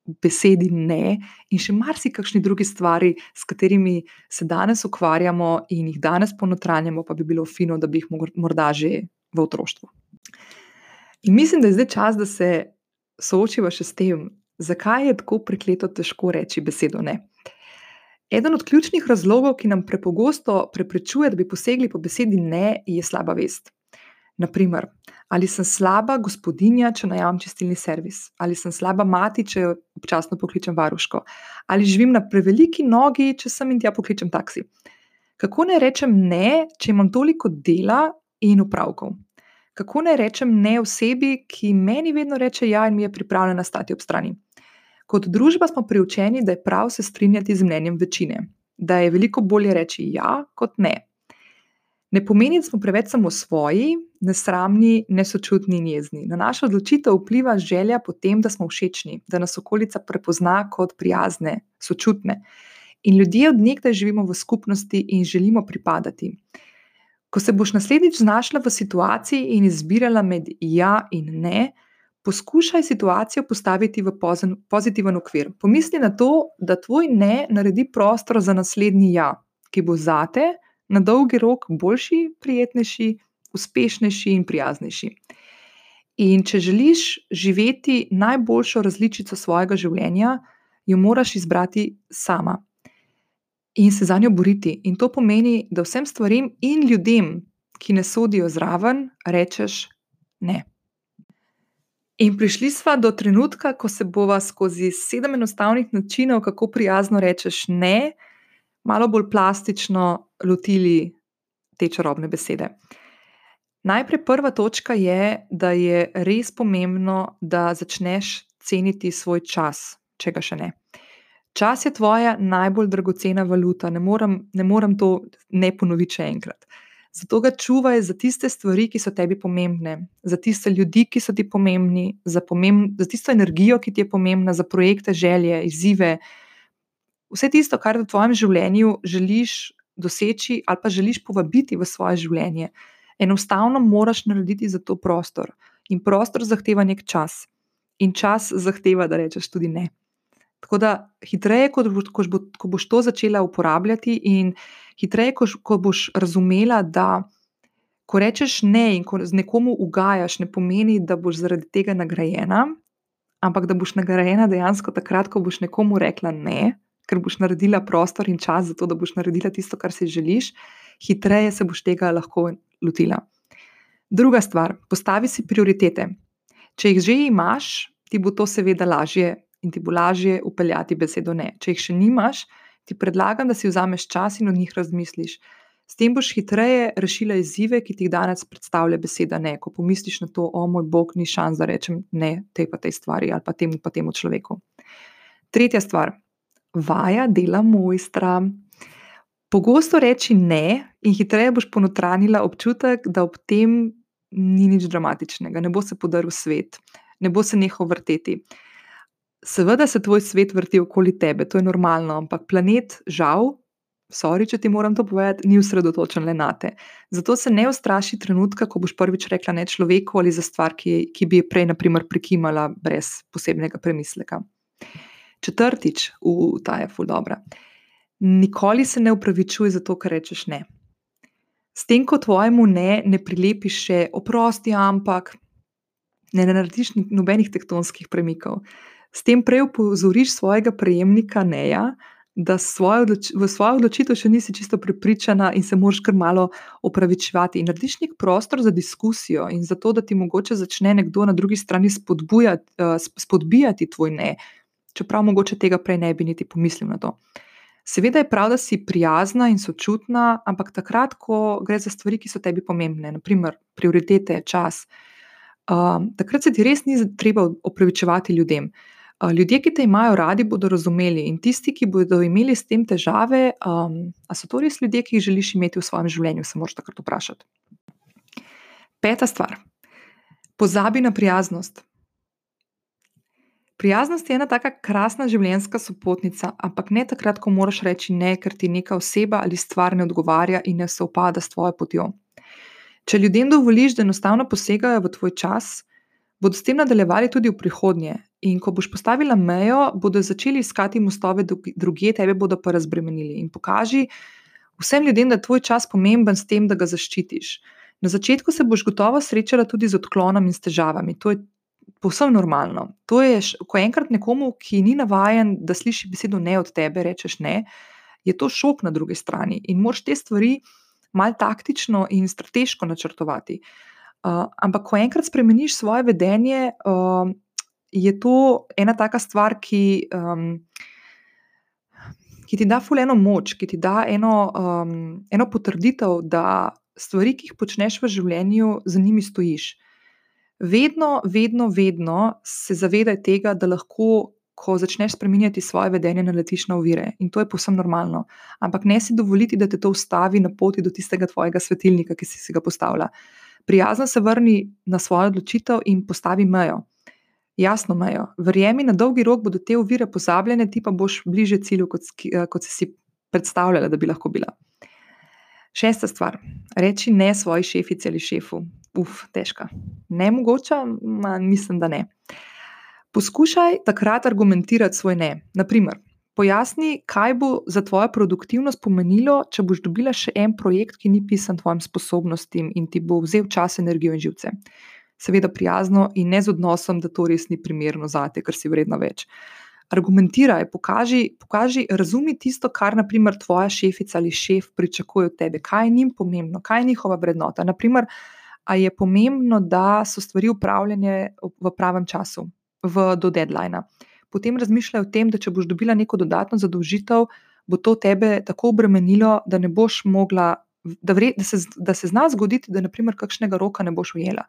besedi ne, in še marsikakšni drugi stvari, s katerimi se danes ukvarjamo in jih danes ponotranjamo, pa bi bilo fino, da bi jih morda že v otroštvu. In mislim, da je zdaj čas, da se soočiva še s tem, zakaj je tako prekleto težko reči besedo ne. Eden od ključnih razlogov, ki nam prepogosto preprečuje, da bi posegli po besedi ne, je slaba vest. Naprimer, ali sem slaba gospodinja, če najamem čistilni servis, ali sem slaba mati, če občasno pokličem varuško, ali živim na preveliki nogi, če sem in tja pokličem taksi. Kako naj rečem ne, če imam toliko dela in upravkov? Kako naj rečem ne osebi, ki meni vedno reče ja in mi je pripravljena stati ob strani? Kot družba smo priučeni, da je prav se strinjati z mnenjem večine, da je veliko bolje reči ja kot ne. Ne pomeni, da smo preveč samo svoji, nesramni, nesočutni in jezni. Na našo odločitev vpliva želja po tem, da smo všečni, da nas okolica prepozna kot prijazne, sočutne. In ljudje od nekdaj živimo v skupnosti in želimo pripadati. Ko se boš naslednjič znašla v situaciji in izbirala med ja in ne, poskušaj situacijo postaviti v pozitiven okvir. Pomisli na to, da tvoj ne naredi prostor za naslednji ja, ki bo zate na dolgi rok boljši, prijetnejši, uspešnejši in prijaznejši. In če želiš živeti najboljšo različico svojega življenja, jo moraš izbrati sama in se za njo boriti. In to pomeni, da vsem stvarem in ljudem, ki ne sodijo zraven, rečeš ne. In prišli smo do trenutka, ko se bova skozi sedem enostavnih načinov, kako prijazno rečeš ne, malo bolj plastično lotili te čarobne besede. Najprej prva točka je, da je res pomembno, da začneš ceniti svoj čas, če ga še ne. Čas je tvoja najbolj dragocena valuta, ne morem, ne morem to ne ponoviti še enkrat. Zato ga čuvaj za tiste stvari, ki so tebi pomembne, za tiste ljudi, ki so ti pomembni, za, pomemb za tisto energijo, ki ti je pomembna, za projekte, želje, izzive, vse tisto, kar v tvojem življenju želiš doseči ali pa želiš povabiti v svoje življenje, enostavno moraš narediti za to prostor. In prostor zahteva nek čas, in čas zahteva, da rečeš tudi ne. Tako da hitreje, ko ko boš, ko boš to začela uporabljati, in hitreje, ko, ko boš razumela, da ko rečeš ne in ko z nekomu ugajaš, ne pomeni, da boš zaradi tega nagrajena, ampak da boš nagrajena dejansko takrat, ko boš nekomu rekla ne, ker boš naredila prostor in čas za to, da boš naredila tisto, kar si želiš, hitreje se boš tega lahko lotila. Druga stvar, postavi si prioritete. Če jih že imaš, ti bo to seveda lažje in ti bo lažje upeljati besedo ne. Če jih še nimaš, ti predlagam, da si vzameš čas in o njih razmisliš. S tem boš hitreje rešila izzive, ki ti jih danes predstavlja beseda ne. Ko pomisliš na to, o moj bog, ni šans, da rečem ne tej pa tej stvari ali pa temu pa temu človeku. Tretja stvar, vaja dela mojstra. Pogosto reči ne, in hitreje boš ponotranila občutek, da ob tem ni nič dramatičnega, ne bo se podaril svet, ne bo se nehal vrteti. Seveda se tvoj svet vrti okoli tebe, to je normalno, ampak planet, žal, sorry, če ti moram to povedati, ni usredotočen le na te. Zato se ne ustraši trenutka, ko boš prvič rekla ne človeku ali za stvar, ki, ki bi je prej, naprimer, prikimala brez posebnega premisleka. Četrtič, v ta je ful dobro. Nikoli se ne upravičuj za to, kar rečeš ne. S tem, ko tvojemu ne, ne prilepiš še oprosti, ampak ne, ne narediš nobenih tektonskih premikov. S tem prej upozoriš svojega prejemnika neja, da svojo v svojo odločitev še nisi čisto prepričana in se moraš kar malo opravičevati. In narediš nek prostor za diskusijo in za to, da ti mogoče začne nekdo na drugi strani uh, spodbijati tvoj ne, čeprav mogoče tega prej ne bi niti pomislil na to. Seveda je prav, da si prijazna in sočutna, ampak takrat, ko gre za stvari, ki so tebi pomembne, naprimer prioritete, čas, um, takrat se ti res ni treba opravičevati ljudem. Uh, ljudje, ki te imajo radi, bodo razumeli, in tisti, ki bodo imeli s tem težave, um, a so to res ljudje, ki jih želiš imeti v svojem življenju, se moraš takrat vprašati. Peta stvar. Pozabi na prijaznost. Prijaznost je ena tako krasna življenjska sopotnica, ampak ne takrat, ko moraš reči ne, ker ti neka oseba ali stvar ne odgovarja in ne se upada s tvojo potjo. Če ljudem dovoliš, da enostavno posegajo v tvoj čas, bodo s tem nadaljevali tudi v prihodnje. In ko boš postavila mejo, bodo začeli iskati mostove druge, tebe bodo pa razbremenili. In pokaži vsem ljudem, da je tvoj čas pomemben s tem, da ga zaščitiš. Na začetku se boš gotovo srečala tudi z odklonom in težavami. To je povsem normalno. To je, ko enkrat nekomu, ki ni navaden, da sliši besedo ne od tebe, rečeš ne, je to šok na drugi strani in moraš te stvari malo taktično in strateško načrtovati. Uh, ampak, ko enkrat spremeniš svoje vedenje, uh, je to ena taka stvar, ki, um, ki ti da fuleno moč, ki ti da eno, um, eno potrditev, da stvari, ki jih počneš v življenju, za njimi stojiš vedno, vedno, vedno se zavedaj tega, da lahko, ko začneš spremenjati svoje vedenje, naletiš na ovire. In to je povsem normalno. Ampak ne si dovoliti, da te to ustavi na poti do tistega tvojega svetilnika, ki si, si ga postavlja. Prijazno se vrni na svojo odločitev in postavi mejo. Jasno mejo. Verjemi, na dolgi rok bodo te ovire pozabljene, ti pa boš bliže cilju, kot, kot si si predstavljala, da bi lahko bila. Šesta stvar. Reči ne svoji šefici ali šefu uf, težka. Ne mogoče, mislim, da ne. Poskušaj takrat argumentirati svoj ne. Naprimer, pojasni, kaj bo za tvojo produktivnost pomenilo, če boš dobila še en projekt, ki ni pisan tvojim sposobnostim in ti bo vzel čas, energijo in živce. Seveda prijazno in ne z odnosom, da to res ni primerno za te, ker si vredna več. Argumentiraj, pokaži, pokaži, razumi tisto, kar naprimer tvoja šefica ali šef pričakuje od tebe, kaj je njim pomembno, kaj je njihova vrednota. Naprimer, ali je pomembno, da so stvari upravljene v pravem času, v, do deadline. Potem razmišljaj o tem, da če boš dobila neko dodatno zadolžitev, bo to tebe tako obremenilo, da ne boš mogla, da, vre, da, se, da se zna zgoditi, da naprimer kakšnega roka ne boš ujela.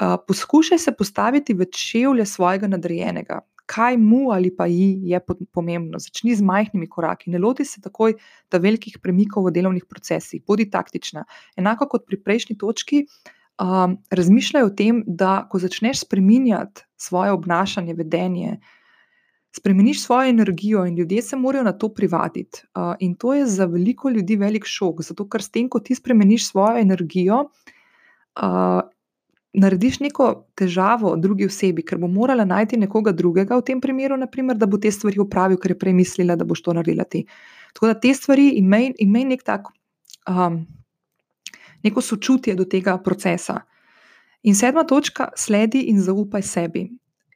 Uh, poskušaj se postaviti v čevlje svojega nadrejenega, kaj mu ali pa ji je pomembno. Začni z majhnimi koraki, ne loti se takoj ta velikih premikov v delovnih procesih, bodi taktična. Enako kot pri prejšnji točki, um, razmišljaj o tem, da ko začneš spreminjati svoje obnašanje, vedenje. Spremeniš svojo energijo, in ljudje se morajo na to privaditi. Uh, in to je za veliko ljudi velik šok, zato ker s tem, ko ti spremeniš svojo energijo, uh, narediš neko težavo drugi osebi, ker bo morala najti nekoga drugega v tem primeru, naprimer, da bo te stvari upravil, ker je prej mislila, da boš to naredila ti. Tako da te stvari imej, imej nek tak, um, neko sočutje do tega procesa. In sedma točka, sledi in zaupaj sebi.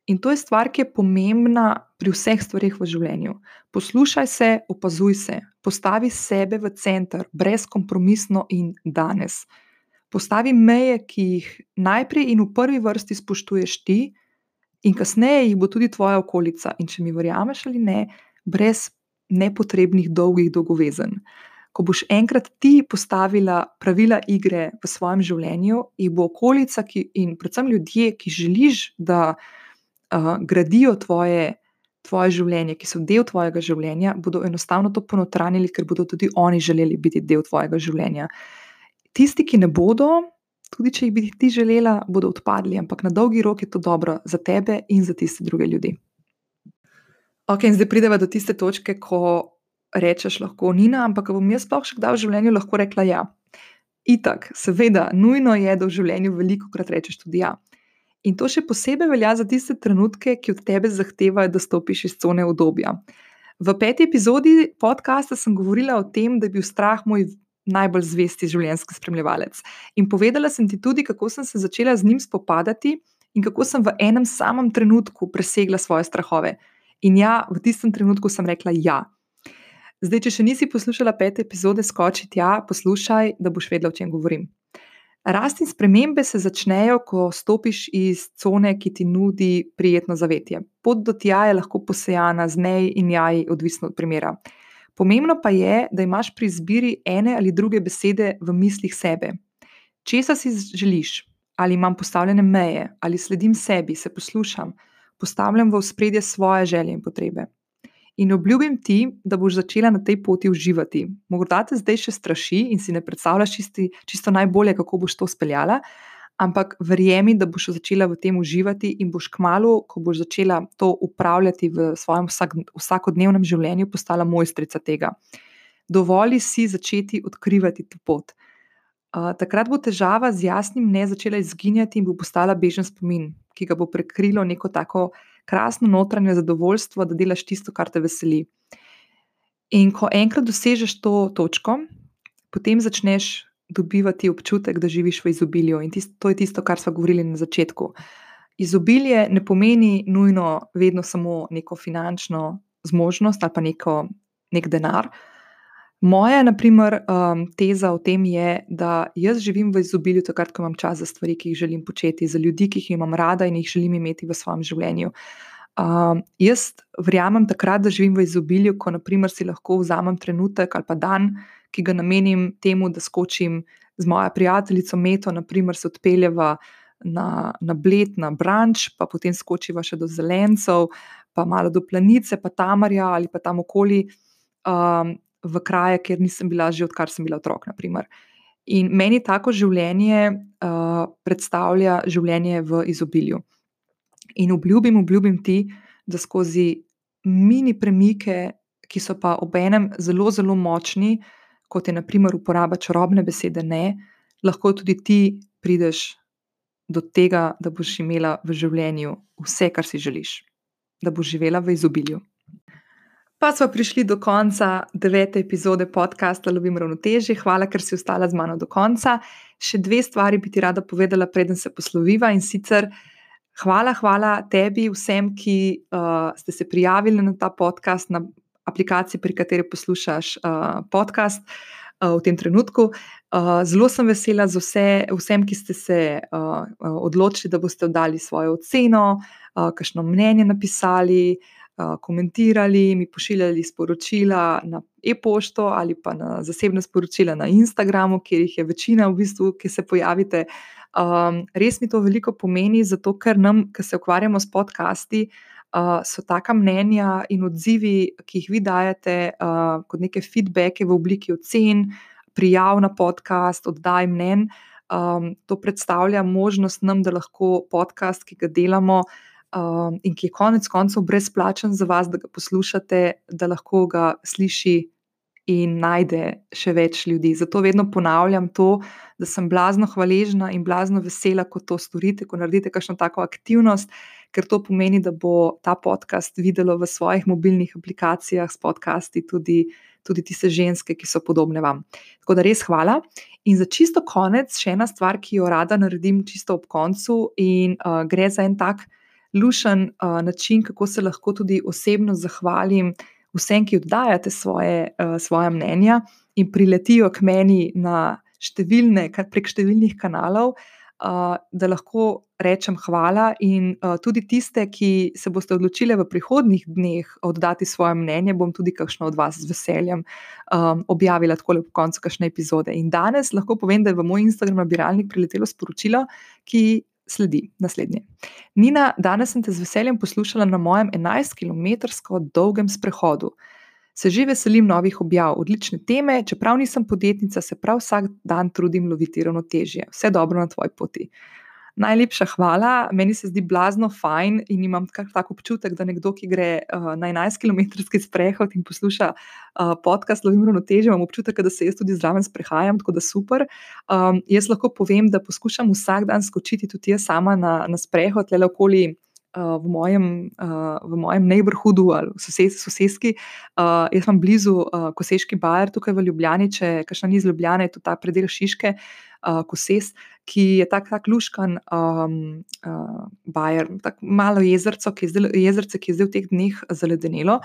In to je stvar, ki je pomembna pri vseh stvarih v življenju. Poslušaj se, opazuj se, postavi sebe v center, brezkompromisno in danes. Postavi meje, ki jih najprej in v prvi vrsti spoštuješ ti, in kasneje jih bo tudi tvoja okolica. In če mi verjameš ali ne, brez nepotrebnih dolgih dolgovezen. Ko boš enkrat ti postavila pravila igre v svojem življenju, jih bo okolica ki, in predvsem ljudje, ki želiš, da uh, gradijo tvoje, tvoje življenje, ki so del tvojega življenja, bodo enostavno to ponotranili, ker bodo tudi oni želeli biti del tvojega življenja. Tisti, ki ne bodo, tudi če jih bi ti želela, bodo odpadli, ampak na dolgi rok je to dobro za tebe in za tiste druge ljudi. Ok, in zdaj pridemo do tiste točke, ko rečeš lahko Nina, ampak bom jaz sploh še kdaj v življenju lahko rekla ja. Itak, seveda, nujno je, da v življenju veliko krat rečeš tudi ja. In to še posebej velja za tiste trenutke, ki od tebe zahtevajo, da stopiš iz cone obdobja. V peti epizodi podcasta sem govorila o tem, da je bil strah moj najbolj zvesti življenjski spremljevalec. In povedala sem ti tudi, kako sem se začela z njim spopadati in kako sem v enem samem trenutku presegla svoje strahove. In ja, v tistem trenutku sem rekla ja. Zdaj, če še nisi poslušala pete epizode, skoči tja, poslušaj, da boš vedela, o čem govorim. Rast in spremembe se začnejo, ko stopiš iz cone, ki ti nudi prijetno zavetje. Pot do tja je lahko posejana z nej in jaji, odvisno od primera. Pomembno pa je, da imaš pri izbiri ene ali druge besede v mislih sebe. Česa si želiš? Ali imam postavljene meje, ali sledim sebi, se poslušam, postavljam v spredje svoje želje in potrebe. In obljubim ti, da boš začela na tej poti uživati. Morda te zdaj še straši in si ne predstavljaš čisti, čisto najbolje, kako boš to speljala, ampak verjemi, da boš začela v tem uživati in boš kmalo, ko boš začela to upravljati v svojem vsak, vsakodnevnem življenju, postala mojstrica tega. Dovoli si začeti odkrivati to pot. Uh, takrat bo težava z jasnim ne začela izginjati in bo postala bežen spomin, ki ga bo prekrilo neko tako krasno notranje zadovoljstvo, da delaš tisto, kar te veseli. In ko enkrat dosežeš to točko, potem začneš dobivati občutek, da živiš v izobilju. In tisto, to je tisto, kar smo govorili na začetku. Izobilje ne pomeni nujno vedno samo neko finančno zmožnost ali pa neko, nek denar. Moja, naprimer, um, teza o tem je, da jaz živim v izobilju, takrat, ko imam čas za stvari, ki jih želim početi, za ljudi, ki jih imam rada in jih želim imeti v svojem življenju. Um, jaz verjamem takrat, da živim v izobilju, ko naprimer, si lahko vzamem trenutek ali pa dan, ki ga namenim temu, da skočim z mojo prijateljico Meto, naprimer, se odpeljeva na, na Bled, na Branč, pa potem skočiva še do Zelencev, pa malo do Planice, pa Tamarja ali pa tam okoli. Um, v kraje, kjer nisem bila že odkar sem bila otrok. Naprimer. In meni tako življenje uh, predstavlja življenje v izobilju. In obljubim, obljubim ti, da skozi mini premike, ki so pa ob enem zelo, zelo močni, kot je naprimer uporaba čarobne besede ne, lahko tudi ti prideš do tega, da boš imela v življenju vse, kar si želiš, da boš živela v izobilju. Pa smo prišli do konca devete epizode podcasta Lovim ravnoteže. Hvala, ker si ostala z mano do konca. Še dve stvari bi ti rada povedala, preden se posloviva in sicer. Hvala, hvala tebi, vsem, ki uh, ste se prijavili na ta podcast, na aplikaciji, pri kateri poslušaš uh, podcast uh, v tem trenutku. Uh, zelo sem vesela za vse, vsem, ki ste se uh, odločili, da boste dali svojo oceno, uh, kakšno mnenje napisali. Uh, komentirali, mi pošiljali sporočila na e-pošto ali pa na zasebne sporočila na Instagramu, kjer jih je večina, v bistvu, ki se pojavite. Um, res mi to veliko pomeni, zato ker nam, ki se ukvarjamo s podcasti, uh, so taka mnenja in odzivi, ki jih vi dajete, uh, kot neke feedbacke v obliki ocen, prijav na podcast, oddaj mnen. Um, to predstavlja možnost nam, da lahko podcast, ki ga delamo, um, in ki je konec koncev brezplačen za vas, da ga poslušate, da lahko ga sliši in najde še več ljudi. Zato vedno ponavljam to, da sem blazno hvaležna in blazno vesela, ko to storite, ko naredite kakšno tako aktivnost, ker to pomeni, da bo ta podcast videlo v svojih mobilnih aplikacijah s podcasti tudi. Tudi tiste ženske, ki so podobne vam. Tako da res hvala. In za čisto konec, še ena stvar, ki jo rada naredim, čisto ob koncu, in uh, gre za en tak lušen uh, način, kako se lahko tudi osebno zahvalim vsem, ki oddajate svoje, uh, svoje mnenja in priletijo k meni na številne, prek številnih kanalov, uh, da lahko rečem hvala. In tudi tiste, ki se boste odločili v prihodnih dneh oddati svoje mnenje, bom tudi kakšno od vas z veseljem objavila tako po koncu kakšne epizode. In danes lahko povem, da je v moj Instagram nabiralnik priletelo sporočilo, ki sledi naslednje. Nina, danes sem te z veseljem poslušala na mojem 11-kilometrsko dolgem sprehodu. Se že veselim novih objav, odlične teme, čeprav nisem podjetnica, se prav vsak dan trudim loviti ravnotežje. Vse dobro na tvoji poti. Najlepša hvala. Meni se zdi blazno fajn in imam tako občutek, da nekdo, ki gre uh, na 11-kilometrski sprehod in posluša uh, podcast Lovim ravnoteže, imam občutek, da se jaz tudi zraven sprehajam, tako da super. Um, jaz lahko povem, da poskušam vsak dan skočiti tudi jaz sama na, na sprehod, le okoli uh, v mojem, uh, v mojem neighborhoodu ali sosed, sosedski. Uh, jaz sem blizu uh, Koseški Bajer, tukaj v Ljubljani, če kašna ni iz Ljubljane, je to ta predel Šiške, uh, Koses, ki je tak, tak luškan um, uh, Bajer, tako malo jezerco, ki je zdaj, jezerce, ki je zdaj v teh dneh zaledenelo.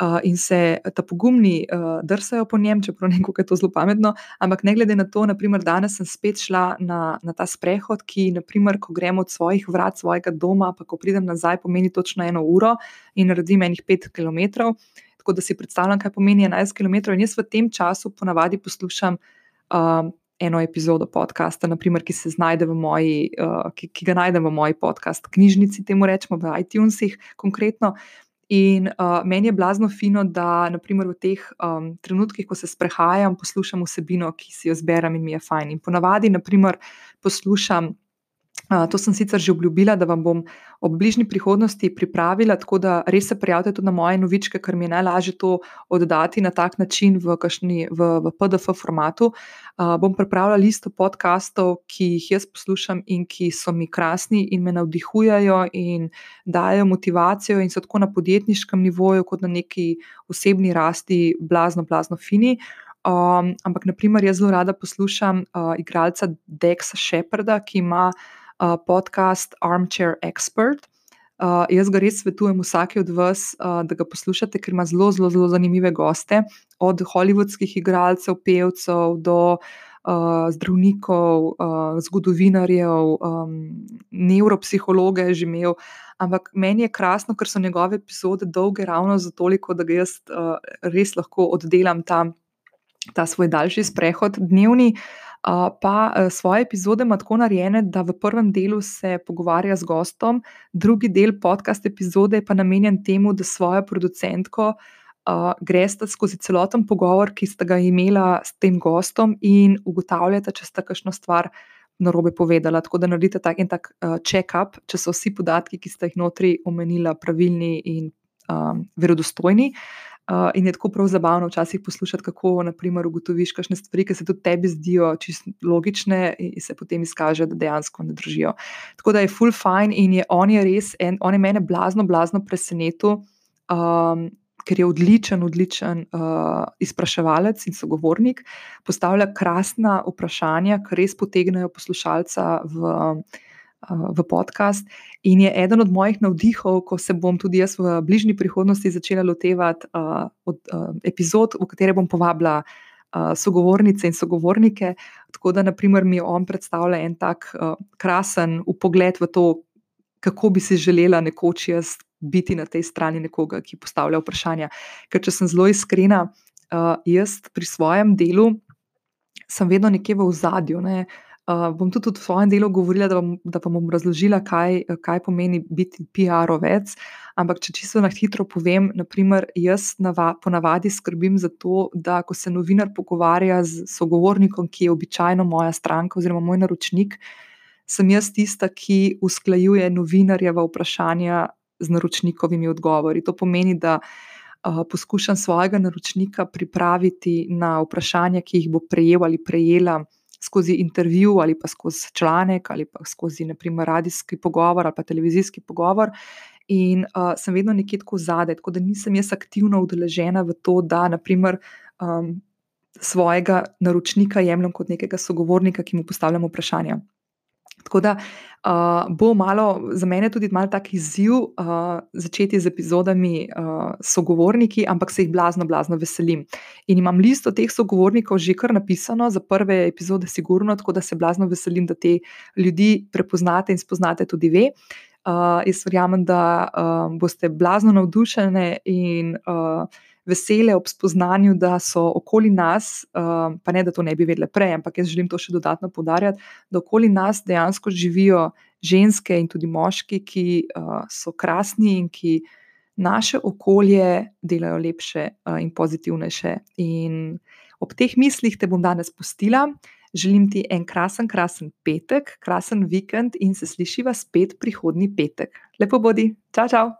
Uh, in se ta pogumni uh, drsajo po njem, čeprav ne kako je to zelo pametno. Ampak ne glede na to, naprimer, danes sem spet šla na, na ta sprehod, ki, naprimer, ko grem od svojih vrat, svojega doma, pa ko pridem nazaj, pomeni točno eno uro in naredim enih pet km. Tako da si predstavljam, kaj pomeni 11 km. In jaz v tem času ponavadi poslušam. Uh, Eno epizodo podcasta, naprimer, ki v moji, uh, ki, ki ga najdem v moji podcast knjižnici, temu rečemo v iTunesih, konkretno. In uh, meni je blazno fino, da naprimer, v teh um, trenutkih, ko se sprehajam, poslušam vsebino, ki si jo zberem in mi je fajn. In ponavadi, naprimer, poslušam To sem sicer že obljubila, da vam bom ob bližnji prihodnosti pripravila, tako da res se prijavite tudi na moje novičke, ker mi je najlažje to oddati na tak način v, kašni, v, v PDF formatu. Uh, bom pripravila listo podkastov, ki jih jaz poslušam in ki so mi krasni in me navdihujajo in dajo motivacijo in so tako na podjetniškem nivoju, kot na neki osebni rasti, blazno, blazno fini. Um, ampak, naprimer, jaz zelo rada poslušam uh, igralca Dexa Sheparda, ki ima uh, podcast Armchair Expert. Uh, jaz ga res svetujem vsake od vas, uh, da ga poslušate, ker ima zelo, zelo, zelo zanimive goste, od holivudskih igralcev, pevcev do uh, zdravnikov, uh, zgodovinarjev, um, neuropsihologe je že imel. Ampak meni je krasno, ker so njegove epizode dolge, ravno zato, da ga jaz uh, res lahko oddelam ta, ta svoj daljši sprehod dnevni. Uh, pa e, svoje epizode ima tako narejene, da v prvem delu se pogovarja z gostom, drugi del podcast epizode pa je namenjen temu, da svojo producentko. Uh, greste skozi celoten pogovor, ki ste ga imeli s tem gostom, in ugotavljate, če ste kakšno stvar na robe povedali. Tako da naredite tak in tak uh, check-up, če so vsi podatki, ki ste jih notri omenili, pravilni in um, verodostojni. Uh, in je tako prav zabavno včasih poslušati, kako naprimer, ugotoviš kakšne stvari, ki se tudi tebi zdijo čisto logične, in se potem izkaže, da dejansko ne držijo. Tako da je full fine in je on je res, en, on je mene blazno, blazno presenetil. Um, Ker je odličen, odličen uh, izpraševalec in sogovornik, postavlja krasna vprašanja, ki res potegnejo poslušalca v, uh, v podcast. In je eden od mojih navdihov, ko se bom tudi jaz v bližnji prihodnosti začela lotevati uh, od, uh, epizod, v katere bom povabila uh, sogovornice in sogovornike. Tako da, naprimer, mi on predstavlja en tak uh, krasen upogled v to, kako bi si želela nekoč jaz biti na tej strani nekoga, ki postavlja vprašanja. Ker, če sem zelo iskrena, uh, jaz pri svojem delu sem vedno nekje v ozadju. Ne? Uh, Uh, bom tudi v svojem delu govorila, da, bom, da vam bom razložila, kaj, kaj pomeni biti PR-ovec. Ampak, če čisto na hitro povem, naprimer, jaz nava, ponavadi skrbim za to, da ko se novinar pogovarja z sogovornikom, ki je običajno moja stranka oziroma moj naročnik, sem jaz tista, ki usklajuje novinarjeva vprašanja z naročnikovimi odgovori. To pomeni, da. Uh, poskušam svojega naročnika pripraviti na vprašanja, ki jih bo prejel ali prejela skozi intervju ali pa skozi članek ali pa skozi naprimer radijski pogovor ali pa televizijski pogovor. In uh, sem vedno nekje tako zadaj, tako da nisem jaz aktivno udeležena v to, da naprimer, um, svojega naročnika jemljem kot nekega sogovornika, ki mu postavljam vprašanja. Tako da uh, bo malo, za mene tudi malo tak izziv uh, začeti z epizodami uh, sogovorniki, ampak se jih blazno, blazno veselim. In imam listo teh sogovornikov že kar napisano za prve epizode, sigurno, tako da se blazno veselim, da te ljudi prepoznate in spoznate tudi vi. Uh, jaz verjamem, da uh, boste blazno navdušene in uh, vesele ob spoznanju, da so okoli nas, uh, pa ne da to ne bi vedele prej, ampak jaz želim to še dodatno podarjati, da okoli nas dejansko živijo ženske in tudi moški, ki uh, so krasni in ki naše okolje delajo lepše uh, in pozitivnejše. In ob teh mislih te bom danes pustila. Želim ti en krasen, krasen petek, krasen vikend in se slišiva spet prihodnji petek. Lepo bodi, čau, čau!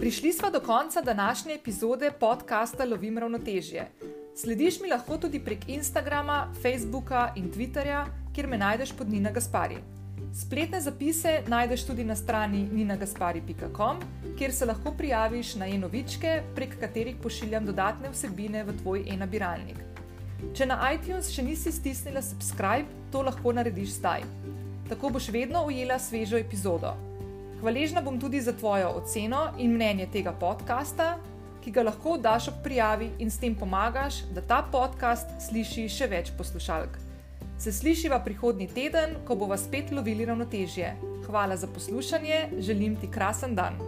Prišli smo do konca današnje epizode podcasta Lovim ravnotežje. Slediš mi lahko tudi prek Instagrama, Facebooka in Twitterja, kjer me najdeš pod Nina Gaspari. Spletne zapise najdeš tudi na strani ninagaspari.com, kjer se lahko prijaviš na e-novičke, prek katerih pošiljam dodatne vsebine v tvoj e-nabiralnik. Če na iTunes še nisi stisnila subscribe, to lahko narediš zdaj. Tako boš vedno ujela svežo epizodo. Hvaležna bom tudi za tvojo oceno in mnenje tega podcasta, ki ga lahko daš ob prijavi in s tem pomagaš, da ta podcast sliši še več poslušalk. Se slišiva prihodnji teden, ko bova spet lovili ravnotežje. Hvala za poslušanje, želim ti krasen dan.